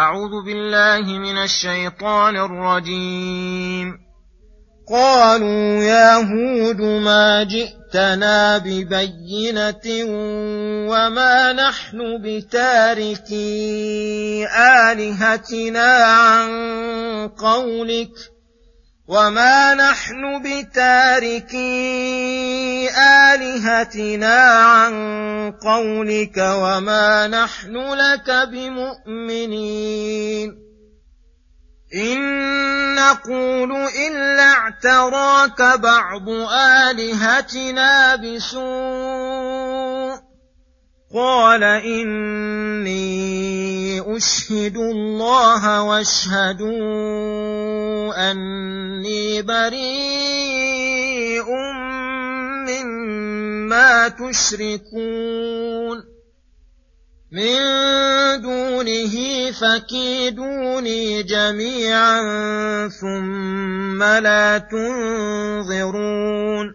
أعوذ بالله من الشيطان الرجيم. قالوا يا هود ما جئتنا ببينة وما نحن بتاركي آلهتنا عن قولك وما نحن بتاركي آلهتنا عن قولك وما نحن لك بمؤمنين إن نقول إلا اعتراك بعض آلهتنا بسوء قال إني أشهد الله واشهدوا أني بريء مما تشركون. من دونه فكيدوني جميعا ثم لا تنظرون.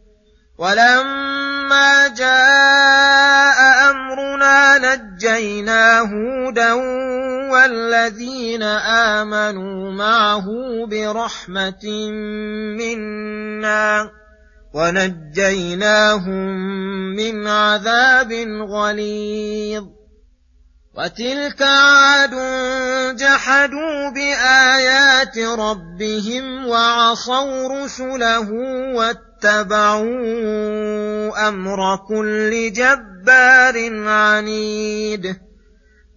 ولما جاء أمرنا نجينا هودا والذين آمنوا معه برحمة منا ونجيناهم من عذاب غليظ. وتلك عاد جحدوا بآيات ربهم وعصوا رسله واتبعوا أمر كل جبار عنيد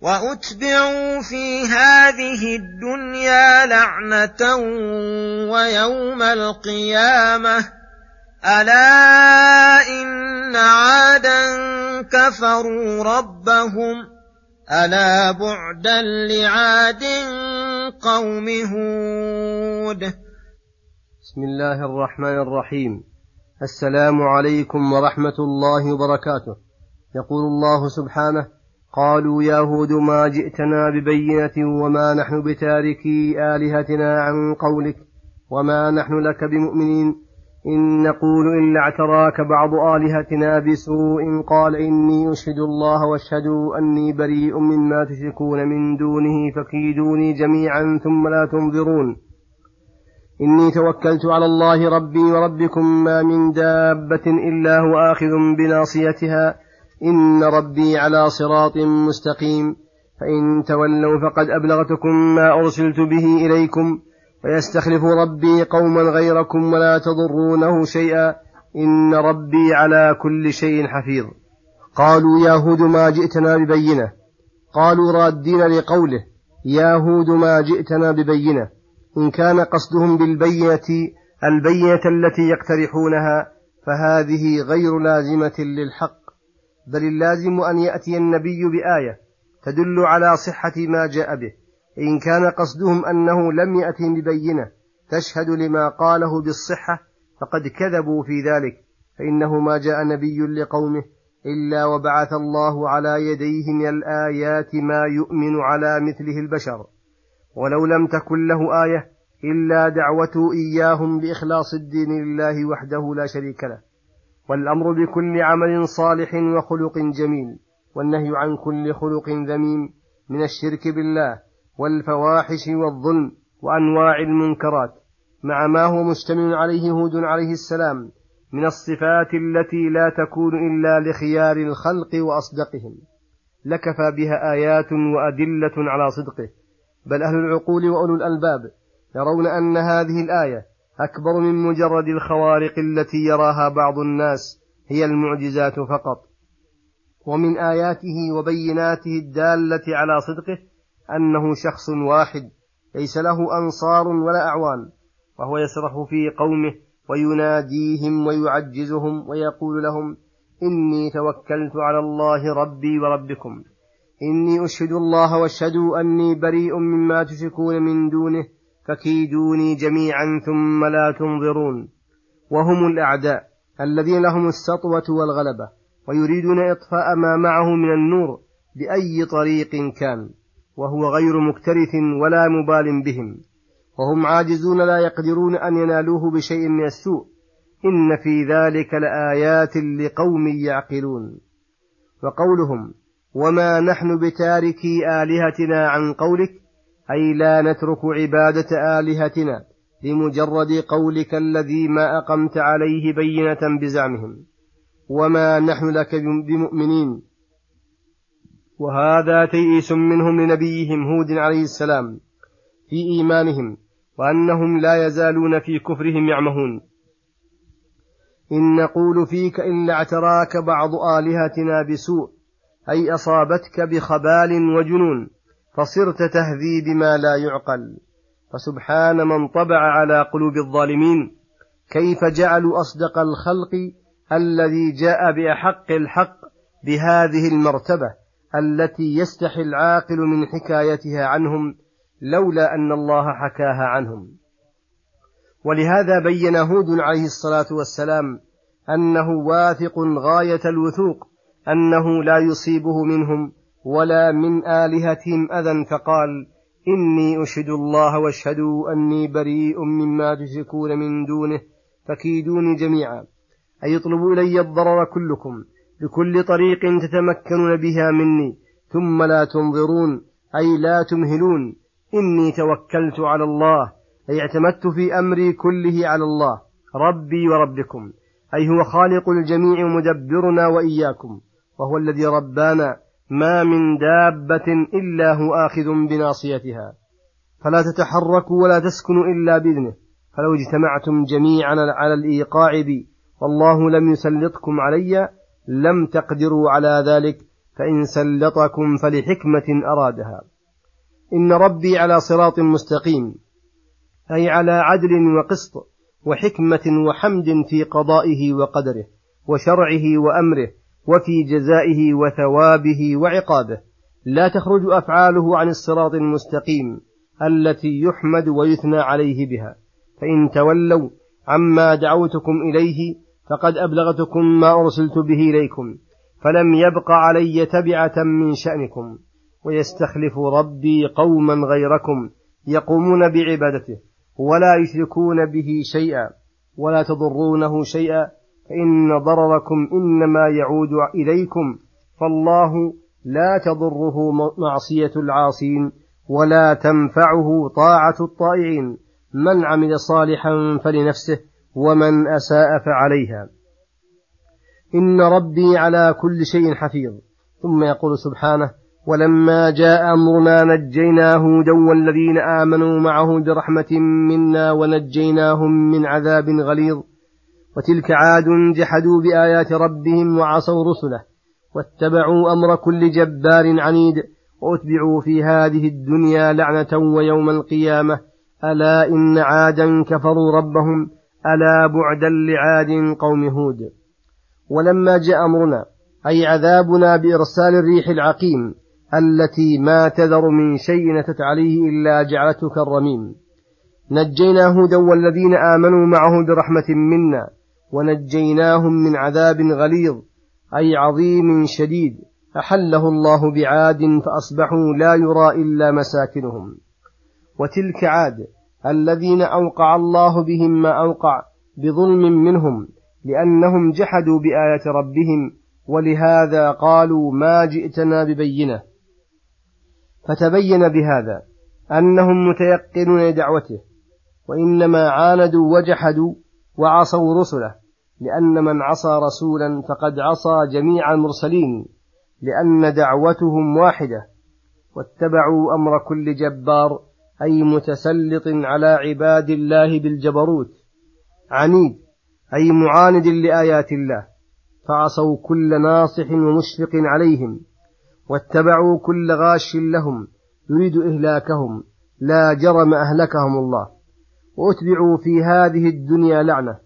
وأتبعوا في هذه الدنيا لعنة ويوم القيامة ألا إن عادا كفروا ربهم ألا بعدا لعاد قوم هود. بسم الله الرحمن الرحيم. السلام عليكم ورحمة الله وبركاته. يقول الله سبحانه قالوا يا هود ما جئتنا ببينة وما نحن بتاركي آلهتنا عن قولك وما نحن لك بمؤمنين. إن نقول إلا اعتراك بعض آلهتنا بسوء قال إني أشهد الله واشهدوا أني بريء مما تشركون من دونه فكيدوني جميعا ثم لا تنظرون. إني توكلت على الله ربي وربكم ما من دابة إلا هو آخذ بناصيتها. إن ربي على صراط مستقيم. فإن تولوا فقد أبلغتكم ما أرسلت به إليكم. ويستخلف ربي قوما غيركم ولا تضرونه شيئا. إن ربي على كل شيء حفيظ. قالوا يا هود ما جئتنا ببينة. قالوا رادين لقوله يا هود ما جئتنا ببينة. إن كان قصدهم بالبينة البينة التي يقترحونها فهذه غير لازمة للحق بل اللازم أن يأتي النبي بآية تدل على صحة ما جاء به. إن كان قصدهم أنه لم يأتهم ببينة تشهد لما قاله بالصحة فقد كذبوا في ذلك فإنه ما جاء نبي لقومه إلا وبعث الله على يديه من الآيات ما يؤمن على مثله البشر. ولو لم تكن له آية إلا دعوة إياهم بإخلاص الدين لله وحده لا شريك له. والأمر بكل عمل صالح وخلق جميل والنهي عن كل خلق ذميم من الشرك بالله والفواحش والظلم وأنواع المنكرات مع ما هو مشتمل عليه هود عليه السلام من الصفات التي لا تكون إلا لخيار الخلق وأصدقهم. لكفى بها آيات وأدلة على صدقه. بل أهل العقول وأولو الألباب يرون أن هذه الآية أكبر من مجرد الخوارق التي يراها بعض الناس هي المعجزات فقط. ومن آياته وبيناته الدالة على صدقه أنه شخص واحد ليس له أنصار ولا أعوان وهو يسرح في قومه ويناديهم ويعجزهم ويقول لهم إني توكلت على الله ربي وربكم. إني أشهد الله وأشهدوا أني بريء مما تشركون من دونه فكيدوني جميعا ثم لا تنظرون. وهم الأعداء الذين لهم السطوة والغلبة ويريدون إطفاء ما معه من النور بأي طريق كان وهو غير مكترث ولا مبال بهم. وهم عاجزون لا يقدرون أن ينالوه بشيء من السوء. إن في ذلك لآيات لقوم يعقلون. وقولهم وما نحن بتاركي آلهتنا عن قولك أي لا نترك عبادة آلهتنا لمجرد قولك الذي ما أقمت عليه بينة بزعمهم. وما نحن لك بمؤمنين. وهذا تيئس منهم لنبيهم هود عليه السلام في إيمانهم وأنهم لا يزالون في كفرهم يعمهون. إن نقول فيك إلا اعتراك بعض آلهتنا بسوء أي أصابتك بخبال وجنون فصرت تهذي بما لا يعقل. فسبحان من طبع على قلوب الظالمين. كيف جعلوا أصدق الخلق الذي جاء بأحق الحق بهذه المرتبة التي يستحي العاقل من حكايتها عنهم لولا أن الله حكاها عنهم. ولهذا بين هود عليه الصلاة والسلام أنه واثق غاية الوثوق أنه لا يصيبه منهم ولا من آلهتهم أذى فقال إني أشهد الله واشهدوا أني بريء مما تشركون من دونه فكيدوني جميعا. أي اطلبوا إلي الضرر كلكم بكل طريق تتمكنون بها مني ثم لا تنظرون أي لا تمهلون. إني توكلت على الله أي اعتمدت في أمري كله على الله ربي وربكم أي هو خالق الجميع ومدبرنا وإياكم. وهو الذي ربانا ما من دابة إلا هو آخذ بناصيتها. فلا تتحركوا ولا تسكنوا إلا بإذنه. فلو اجتمعتم جميعا على الإيقاع بي والله لم يسلطكم علي لم تقدروا على ذلك فإن سلطكم فلحكمة أرادها. إن ربي على صراط مستقيم أي على عدل وقسط وحكمة وحمد في قضائه وقدره وشرعه وأمره وفي جزائه وثوابه وعقابه. لا تخرج أفعاله عن الصراط المستقيم التي يحمد ويثنى عليه بها. فإن تولوا عما دعوتكم إليه فقد أبلغتكم ما أرسلت به إليكم. فلم يبق علي تبعة من شأنكم. ويستخلف ربي قوما غيركم يقومون بعبادته ولا يشركون به شيئا ولا تضرونه شيئا فإن ضرركم إنما يعود إليكم فالله لا تضره معصية العاصين ولا تنفعه طاعة الطائعين. من عمل صالحا فلنفسه ومن أساء فعليها. إن ربي على كل شيء حفيظ. ثم يقول سبحانه ولما جاء أمرنا نجينا هودا والذين آمنوا معه برحمة منا ونجيناهم من عذاب غليظ وتلك عاد جحدوا بآيات ربهم وعصوا رسله واتبعوا أمر كل جبار عنيد وأتبعوا في هذه الدنيا لعنة ويوم القيامة. ألا إن عادا كفروا ربهم ألا بعدا لعاد قوم هود. ولما جاء أمرنا أي عذابنا بإرسال الريح العقيم التي ما تذر من شيء نتت عليه إلا جعلته كالرميم نجينا هودا والذين آمنوا معه برحمة منا. ونجيناهم من عذاب غليظ أي عظيم شديد. أحله الله بعاد فأصبحوا لا يرى إلا مساكنهم. وتلك عاد الذين أوقع الله بهم ما أوقع بظلم منهم لأنهم جحدوا بآيات ربهم ولهذا قالوا ما جئتنا ببينة. فتبين بهذا أنهم متيقنون لدعوته وإنما عاندوا وجحدوا وعصوا رسله. لأن من عصى رسولا فقد عصى جميع المرسلين لأن دعوتهم واحدة واتبعوا أمر كل جبار أي متسلط على عباد الله بالجبروت عنيد أي معاند لآيات الله فعصوا كل ناصح ومشفق عليهم واتبعوا كل غاش لهم يريد إهلاكهم لا جرم أهلكهم الله وأتبعوا في هذه الدنيا لعنة.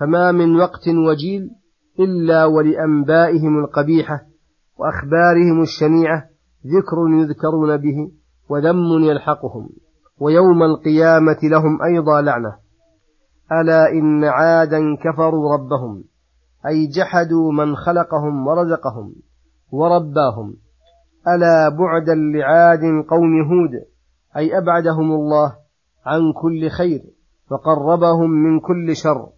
فما من وقت وجيل إلا ولأنبائهم القبيحة وأخبارهم الشنيعة ذكر يذكرون به وذم يلحقهم ويوم القيامة لهم أيضا لعنة. ألا إن عادا كفروا ربهم أي جحدوا من خلقهم ورزقهم ورباهم. ألا بعدا لعاد قوم هود أي أبعدهم الله عن كل خير وقربهم من كل شر.